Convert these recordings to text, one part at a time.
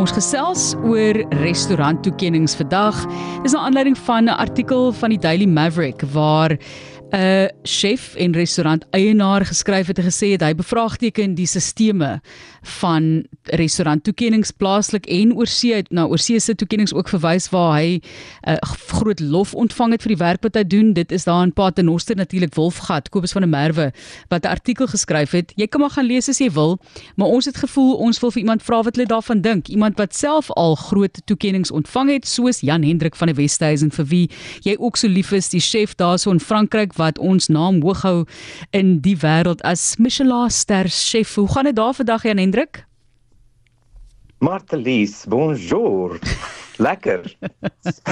Ons gesels oor restauranttoekennings vandag. Dis 'n aanleiding van 'n artikel van die Daily Maverick waar 'n chef en restaurant eienaar geskryf het en gesê het hy bevraagteken die sisteme van restauranttoekennings plaaslik en oorsee het na oorsee se toekennings ook verwys waar hy 'n uh, groot lof ontvang het vir die werk wat hy doen. Dit is daar in Paternoster natuurlik Wolfgat Kobus van der Merwe wat 'n artikel geskryf het. Jy kan maar gaan lees as jy wil, maar ons het gevoel ons wil vir iemand vra wat hulle daarvan dink. Iemand wat self al groot toekennings ontvang het soos Jan Hendrik van die Westhuizen vir wie jy ook so lief is, die chef daarso in Frankryk wat ons naam hoog hou in die wêreld as Michelin ster chef. Hoe gaan dit daar vandag Jan Hendrik? Martelies, bonjour. Lekker.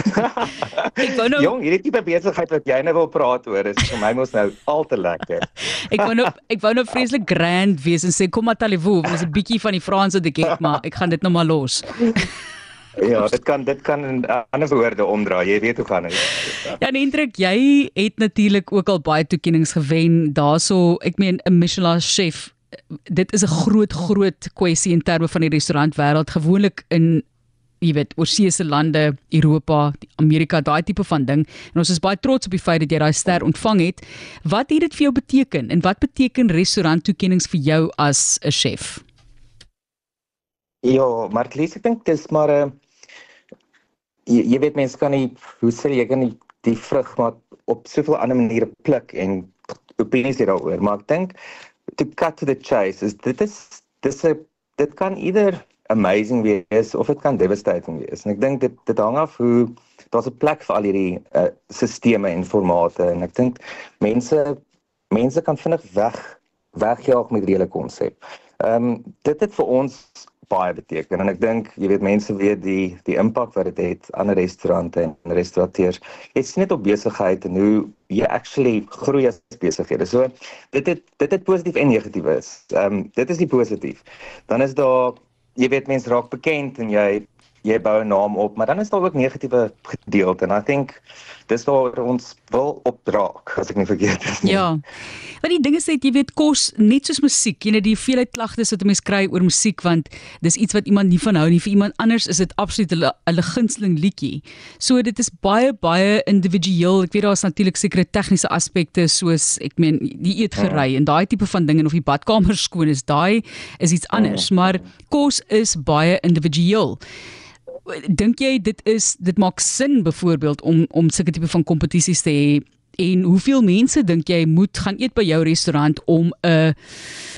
ek wou nou Jong, hierdie tipe besigheid wat jy nou wil praat oor is vir my mos nou al te lekker. ek wou nou ek wou nou vreeslik grand wees en sê kom maar Talivu, dis 'n bietjie van die Franse dit ek maar ek gaan dit nou maar los. Ja, dit kan dit kan in uh, ander woorde omdraai. Jy weet hoe gaan dit. Ja, Hendrik, jy het natuurlik ook al baie toekenninge gewen daarso. Ek meen 'n Michelin chef. Dit is 'n groot groot kwessie in terme van die restaurantwêreld. Gewoonlik in jy weet, oorseese lande, Europa, Amerika, daai tipe van ding. En ons is baie trots op die feit dat jy daai ster ontvang het. Wat het dit vir jou beteken en wat beteken restauranttoekennings vir jou as 'n chef? Ja, maar lees ek dink dis maar 'n uh, jy, jy weet mense kan nie hoe sê jy kan nie die vrug maar op soveel ander maniere pluk en opinies daaroor, maar ek dink to cut to the chase is dit is dis 'n dit kan either amazing wees of dit kan devastating wees. En ek dink dit dit hang af hoe daar's 'n plek vir al hierdie uh, sisteme en formate en ek dink mense mense kan vinnig weg wegjaag met die hele konsep. Ehm um, dit het vir ons baie beteken en ek dink jy weet mense weet die die impak wat dit het aan restaurante en restaurateurs. Dit is net op besigheid en hoe jy actually groei as besighede. So dit het dit het positief en negatief is. Ehm um, dit is die positief. Dan is daar jy weet mense raak bekend en jy jy bou 'n naam op, maar dan is daar ook negatiewe gedeelte en I think dis waar ons wil opdraak as ek nie verkeerd is nie. Ja. Want die dinge sê jy weet kos net soos musiek, jy weet die veelheid klagtes wat 'n mens kry oor musiek want dis iets wat iemand nie van hou nie vir iemand anders is dit absoluut 'n hulle gunsteling liedjie. So dit is baie baie individueel. Ek weet daar's natuurlik sekere tegniese aspekte soos ek meen die eetgery ja. en daai tipe van dinge en of die badkamer skoon is, daai is iets anders, ja. maar kos is baie individueel dink jy dit is dit maak sin byvoorbeeld om om sulke tipe van kompetisies te hê en hoeveel mense dink jy moet gaan eet by jou restaurant om 'n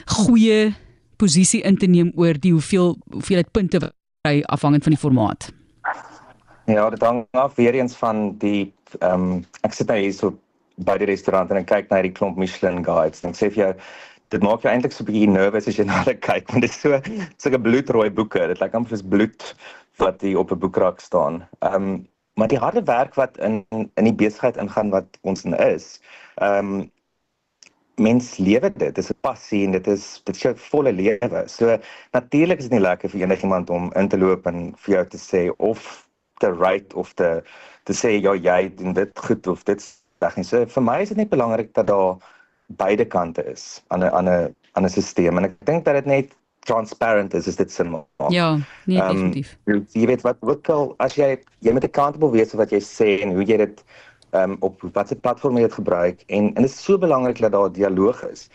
goeie posisie in te neem oor die hoeveel hoeveelheid punte jy afhangend van die formaat? Ja, dit hang af weer eens van die ehm um, ek sit nou hier so by die restaurant en ek kyk na die klomp Michelin guides en ek sê vir jou dit maak jou eintlik so 'n bietjie nervous as jy na dit kyk want dit is so so 'n bloedrooi boeke. Dit lyk amper soos bloed wat hier op 'n boekrak staan. Ehm um, maar die harde werk wat in in die besigheid ingaan wat ons in is. Ehm um, mens lewe dit. Dit is 'n passie en dit is dit is jou volle lewe. So natuurlik is dit nie lekker vir enigiemand om in te loop en vir jou te sê of te rate of te te sê ja jy doen dit goed of dit reg nie. So vir my is dit net belangrik dat daar beide kante is aan 'n aan 'n aan 'n stelsel en ek dink dat dit net transparant is, is dit sin maak. Ja, nee, um, definitief. Jy weet wat ook al as jy jy moet accountable wees vir wat jy sê en hoe jy dit um op watter platform jy dit gebruik en en dit is so belangrik dat daar dialoog is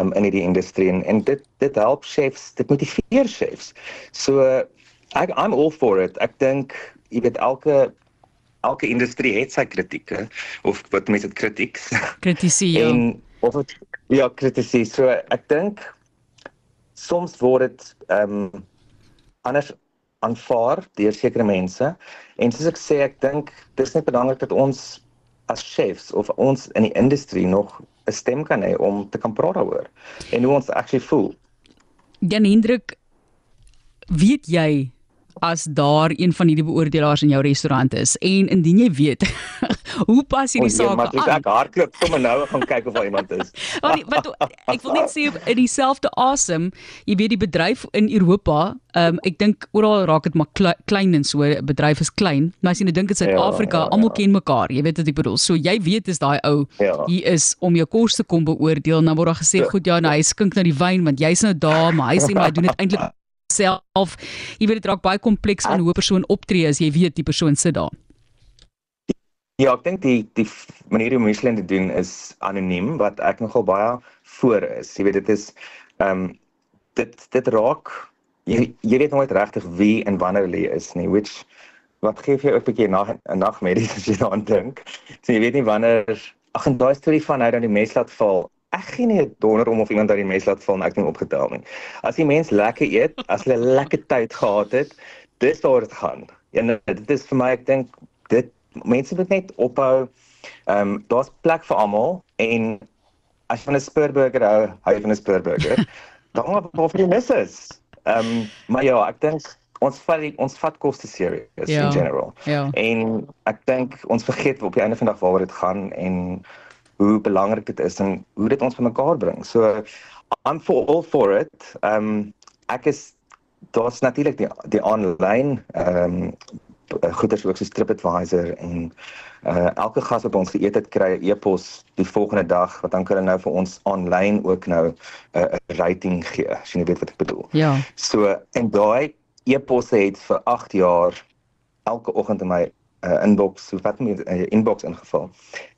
um in hierdie industrie en, en dit dit help chefs, dit motiveer chefs. So ek I'm all for it. Ek dink jy weet elke elke industrie het sy kritieke of wat mense dit kritiek. Kritisie. Ja. En of het, ja, kritisie. So ek dink soms word dit ehm um, anders aanvaar deur sekere mense en soos ek sê ek dink dis net belangrik dat ons as chefs of ons in die industrie nog 'n stem kan hê om te kan praat daaroor en hoe ons actually voel. Dan Hendrik weet jy as daar een van hierdie beoordelaars in jou restaurant is en indien jy weet hoe pas hierdie saak aan? Maar ek hardloop sommer nou gaan kyk of daar iemand is. Want wat ek wil net sê in dieselfde asem, jy weet die bedryf in Europa, um, ek dink oral raak dit maar klein en so, bedryf is klein, maar as jy nou dink in Suid-Afrika, ja, ja, almal ja. ken mekaar, jy weet wat ek bedoel. So jy weet is daai ou ja. hier is om jou kos te kom beoordeel, nou word daar gesê, ja. goed ja, nou hy skink nou die wyn want jy's nou daar, maar hy sê maar hy doen dit eintlik self. Jy weet dit raak baie kompleks van hoe 'n persoon optree as jy weet die persoon sit daar. Ja, ek dink die die manier hoe Michelin dit doen is anoniem wat ek nogal baie voor is. Jy weet dit is ehm um, dit dit raak jy jy weet nooit regtig wie en wanneer hulle is nie, which wat gee vir jou 'n bietjie nag 'n nagmerrie as jy daaraan dink. So jy weet nie wanneer ag en daai storie van hy dan die mes laat val. Ek gee nie 'n donder om of iemand daai mes laat val en ek het hom opgetel nie. As die mens lekker eet, as hulle lekker tyd gehad het, dis waar dit gaan. En dit is vir my ek dink dit mense moet net ophou. Ehm um, daar's plek vir almal en as jy van 'n spurburger hou, hou jy van 'n spurburger. Dan moet jy vir die misses. Ehm um, maar ja, ek dink ons vat die, ons vat koste serious ja, in general. Ja. En ek dink ons vergeet op die einde van die dag waaroor dit gaan en hoe belangrik dit is en hoe dit ons bymekaar bring. So I'm for all for it. Ehm um, ek is daar's natuurlik die die aanlyn ehm um, goeders ook so TripAdvisor en uh elke gas wat ons geëet het kry 'n e-pos die volgende dag wat dan kan hulle nou vir ons aanlyn ook nou 'n uh, rating gee as jy weet wat ek bedoel. Ja. So en daai e-posse het vir 8 jaar elke oggend in my uh, inbox, so wat my uh, inbox ingeval.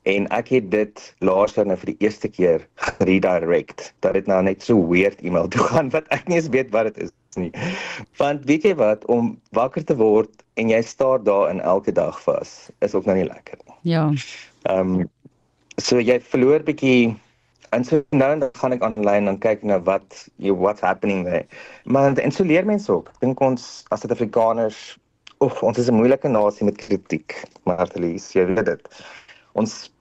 En ek het dit laas jaar nou vir die eerste keer redirect dat dit nou net so weird e-mail toe gaan wat ek nie eens weet wat dit is nie. Want weet jy wat om wakker te word en jy staar daar in elke dag vas is ook nou nie lekker nie. Ja. Ehm um, so jy verloor bietjie en so nou en dan gaan ek aanlyn en kyk na wat you what's happening there. Maar en so leer mense ook. Dink ons as Suid-Afrikaners, oef, ons is 'n moeilike nasie met kritiek, maar Artelies, jy weet dit. Ons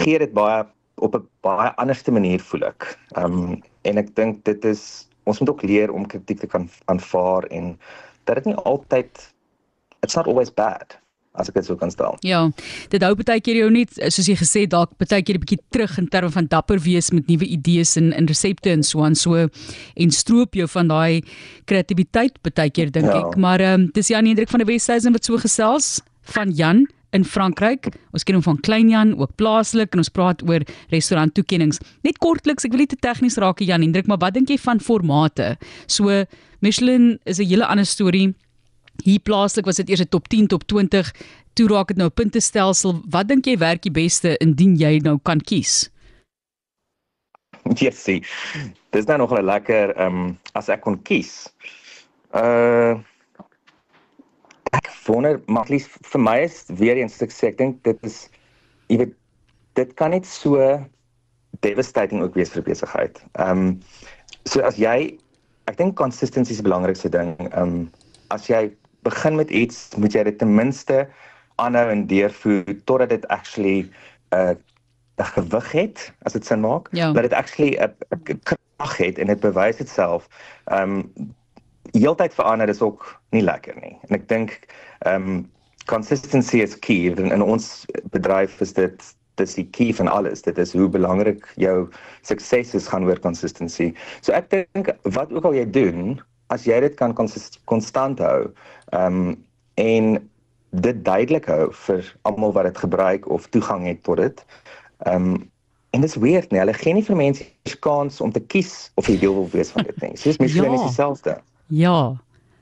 gee dit baie op 'n baie anderste manier voel ek. Ehm um, en ek dink dit is ons moet ook leer om kritiek te kan aanvaar en dat dit nie altyd it's not always bad as ek dit sou kan stel. Ja, dit hou baie keer jou net soos jy gesê dalk baie keer 'n bietjie terug in terme van dapper wees met nuwe idees en in resepte en so aan so en stroop jou van daai kreatiwiteit baie keer dink ja. ek. Maar ehm um, dis Jan Hendrik van die Wesduisen wat so gesels van Jan in Frankryk. Ons ken hom van Klein Jan ook plaaslik en ons praat oor restaurant toekenninge. Net kortliks, ek wil nie te tegnies raak Jan Hendrik, maar wat dink jy van formate? So Michelin is 'n hele ander storie. Hier plaaslik was dit eers 'n top 10, top 20, toe raak dit nou 'n puntestelsel. Wat dink jy werk die beste indien jy nou kan kies? Ja, sien. Dis nou nog 'n lekker ehm um, as ek kon kies. Uh ek wonder maar lief vir my is weer eens ek sê ek dink dit is jy weet dit kan net so devastating ook wees vir besigheid. Ehm um, so as jy ek dink consistency is die belangrikste ding. Ehm um, as jy begin met iets, moet jy dit ten minste aanhou en deurvoer totdat dit actually 'n uh, 'n gewig het, as dit sin maak. Ja. Dat dit actually 'n krag het en dit bewys dit self. Ehm um, heeltyd verander is ook nie lekker nie. En ek dink ehm um, consistency is key in, in ons bedryf is dit dis die key van alles. Dit is hoe belangrik jou sukses is gaan oor consistency. So ek dink wat ook al jy doen, as jy dit kan konstant hou, ehm um, en dit duidelik hou vir almal wat dit gebruik of toegang het tot dit. Ehm um, en dit is weird nie. Hulle gee nie vir mense kans om te kies of jy deel wil wees van dit nie. Soos Michelin ja. is dieselfde. Ja.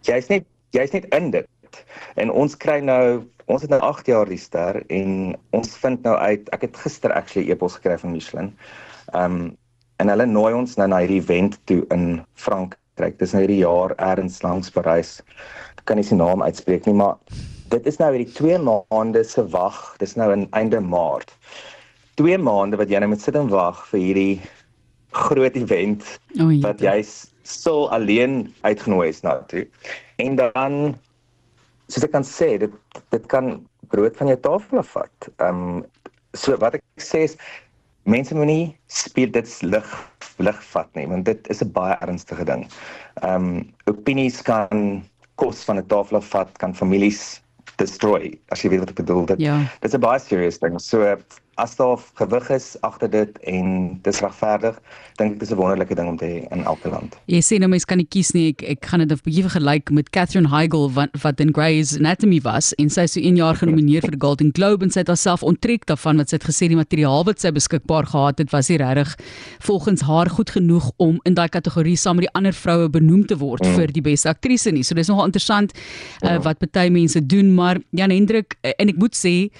Jy's net jy's net in dit. En ons kry nou ons het nou 8 jaar die ster en ons vind nou uit ek het gister actually e-pos gekry van Michelin. Ehm um, en hulle nooi ons nou na hierdie event toe in Frankryk trek. Dis nou hierdie jaar ergens langs Parys. Ek kan nie sy naam uitspreek nie, maar dit is nou hierdie 2 maande se wag. Dis nou in einde Maart. 2 maande wat jy nou moet sit en wag vir hierdie groot event oh, wat jy sou alleen uitgenooi is na toe. En dan soos ek kan sê, dit dit kan brood van jou tafel afvat. Ehm um, so wat ek sê is mense moenie speel dit lig lig vat nie want dit is 'n baie ernstige ding. Ehm um, opinies kan kos van 'n tafel afvat, kan families destroy as jy weet wat ek bedoel. Dit ja. dit's 'n baie serious ding. So as daar gewig is agter dit en dis regverdig, dink ek dis 'n wonderlike ding om te hê in elke land. Jy sê nou mense kan nie kies nie. Ek ek gaan dit 'n bietjie vergelyk met Catherine Heigl wat wat in Grey's Anatomy was en sy is so 1 jaar genomineer vir die Golden Globe en sy het haarself onttrek daarvan wat sy het gesê die materiaal wat sy beskikbaar gehad het was nie regtig volgens haar goed genoeg om in daai kategorie saam met die ander vroue benoem te word mm. vir die beste aktrise nie. So dis nogal interessant uh, wat baie mense doen, maar Jan Hendrik uh, en ek moet sê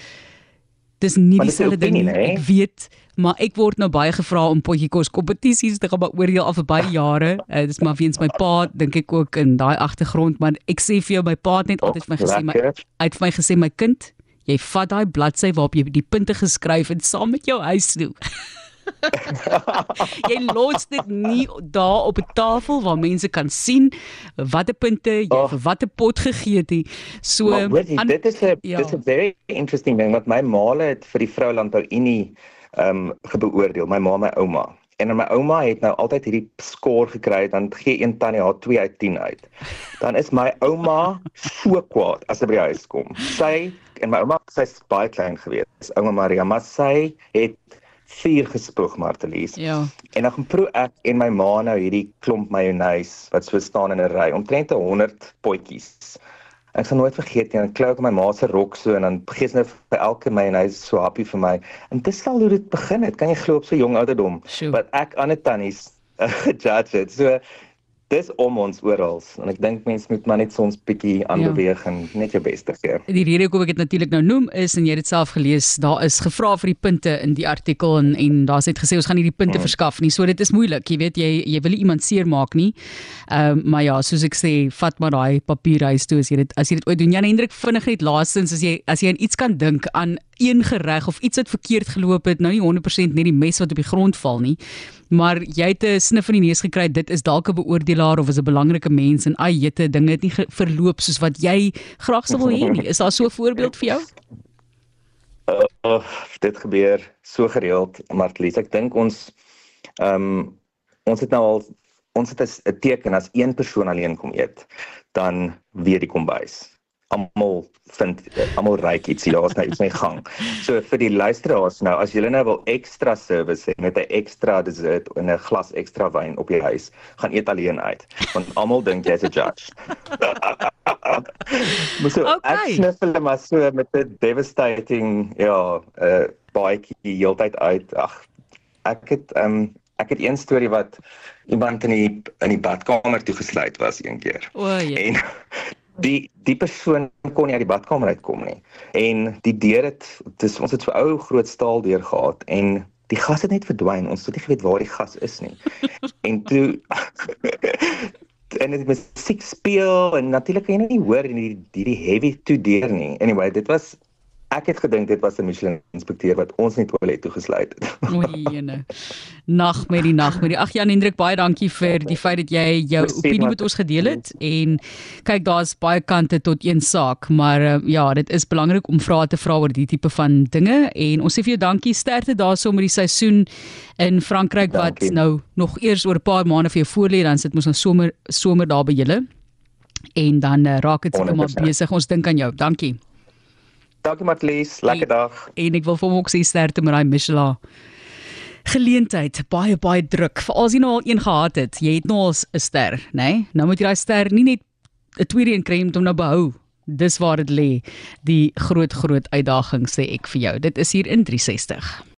dis nie dieselfde ding nie. Ek weet, maar ek word nou baie gevra om potjie kos kompetisies te gaan oordeel al vir baie jare. Uh, dis maar weens my pa dink ek ook in daai agtergrond, maar ek sê vir jou my pa het net altyd vir my gesê my uit vir my gesê my kind, jy vat daai bladsy waarop jy die punte geskryf en saam met jou huis toe. jy los dit nie daar op 'n tafel waar mense kan sien watter punte jy oh. vir watter pot gegee het. So maar, weet, an, dit is 'n ja. dis 'n very interesting ding wat my maale het vir die Vroulandbou Unie ehm um, gebeoordeel, my ma, my ouma. En my ouma het nou altyd hierdie skoor gekry dan gee een tannie haar 2 uit 10 uit. Dan is my ouma so kwaad as sy by die huis kom. Sy en my ouma sy's baie klein gewees. Ouma Maria, maar sy het vier gespoeg Martelies. Ja. En dan proe ek en my ma nou hierdie klomp mayonnaise wat so staan in 'n ry, omtrent 100 potjies. Ek sal nooit vergeet nie, ek klou ek my ma se rok so en dan gee sy net vir elke mayonnaise so happy vir my. En dis al hoe dit begin het. Kan jy glo op so jong ouderdom? Wat ek aan 'n tannies gejudge het. So dis om ons oral en ek dink mense moet maar net soms bietjie aanbeweeg ja. en net jou bes te gee. Die rede hoekom ek dit natuurlik nou noem is en jy het dit self gelees, daar is gevra vir die punte in die artikel en en daar's net gesê ons gaan nie die punte hmm. verskaf nie. So dit is moeilik, jy weet jy jy wil nie iemand seermaak nie. Ehm um, maar ja, soos ek sê, vat maar daai papierhuis toe as jy dit as jy dit ooit doen. Jan Hendrik vinnig net laastens as jy as jy aan iets kan dink aan een gereg of iets wat verkeerd geloop het, nou nie 100% net die mes wat op die grond val nie, maar jy het 'n snif in die neus gekry, dit is dalk 'n beoordelaar of is 'n belangrike mens en ai jette, dinge het nie verloop soos wat jy graag sou wil hê nie. Is daar so 'n voorbeeld vir jou? Uh, uh, dit gebeur so gereeld, Martlies. Ek dink ons um, ons het nou al ons het 'n teken as een persoon alleen kom eet, dan weet die kombuis almal vind almal ryk iets hier daar's nou iets in gang. So vir die luisteraars nou as julle nou wil ekstra service hê met 'n ekstra dessert en 'n glas ekstra wyn op jou huis, gaan eet alleen uit want almal dink jy's 'n judge. Moet so okay. ek sniffel maar so met 'n devastating ja, 'n uh, baadjie heeltyd uit. Ag ek het um, ek het een storie wat iemand in die in die badkamer toegesluit was een keer. O, ja. En die die persoon kon nie uit die badkamer uitkom nie. En die deur het dis ons het so ou groot staal deur gehad en die gas het net verdwyn. Ons het nie geweet waar die gas is nie. En toe en dit was musiek speel en natuurlik kan jy nie hoor in die die heavy toe deur nie. Anyway dit was Ek het gedink dit was 'n Michelin inspekteur wat ons net toilet toegesluit het. Oeiene. Nag met die nag met die. Ag Jan Hendrik, baie dankie vir die feit dat jy jou opinie met ons gedeel het en kyk daar's baie kante tot een saak, maar uh, ja, dit is belangrik om vrae te vra oor die tipe van dinge en ons sê vir jou dankie sterkte daarso met die seisoen in Frankryk wat dankie. nou nog eers oor 'n paar maande vir jou voorlê dan sit ons nou somer somer daar by julle. En dan uh, raak dit seker maar besig. Ons dink aan jou. Dankie. Dankie Matlies, lekker dag. En ek wil vir hom ook sê sterkte met daai Michelin. Geleentheid, baie baie druk. Veral as jy nou al een gehad het, jy het nou al 'n ster, nê? Nee? Nou moet jy daai ster nie net 'n tweede een kry om nou behou. Dis waar dit lê. Die groot groot uitdaging sê ek vir jou. Dit is hier in 360.